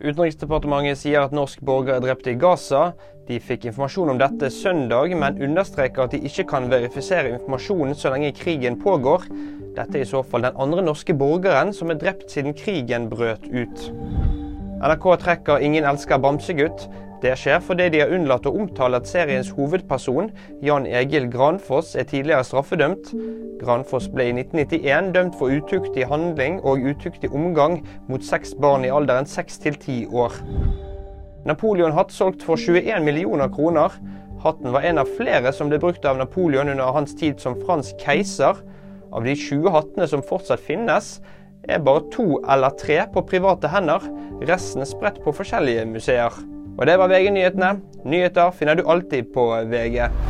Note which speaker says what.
Speaker 1: Utenriksdepartementet sier at norsk borger er drept i Gaza. De fikk informasjon om dette søndag, men understreker at de ikke kan verifisere informasjonen så lenge krigen pågår. Dette er i så fall den andre norske borgeren som er drept siden krigen brøt ut. NRK trekker 'Ingen elsker bamsegutt'. Det skjer fordi de har unnlatt å omtale at seriens hovedperson, Jan Egil Granfoss, er tidligere straffedømt. Granfoss ble i 1991 dømt for utuktig handling og utuktig omgang mot seks barn i alderen seks til ti år. Napoleon-hatt solgt for 21 millioner kroner. Hatten var en av flere som ble brukt av Napoleon under hans tid som fransk keiser. Av de 20 hattene som fortsatt finnes, er bare to eller tre på private hender. Resten spredt på forskjellige museer. Og det var VG-nyhetene. Nyheter finner du alltid på VG.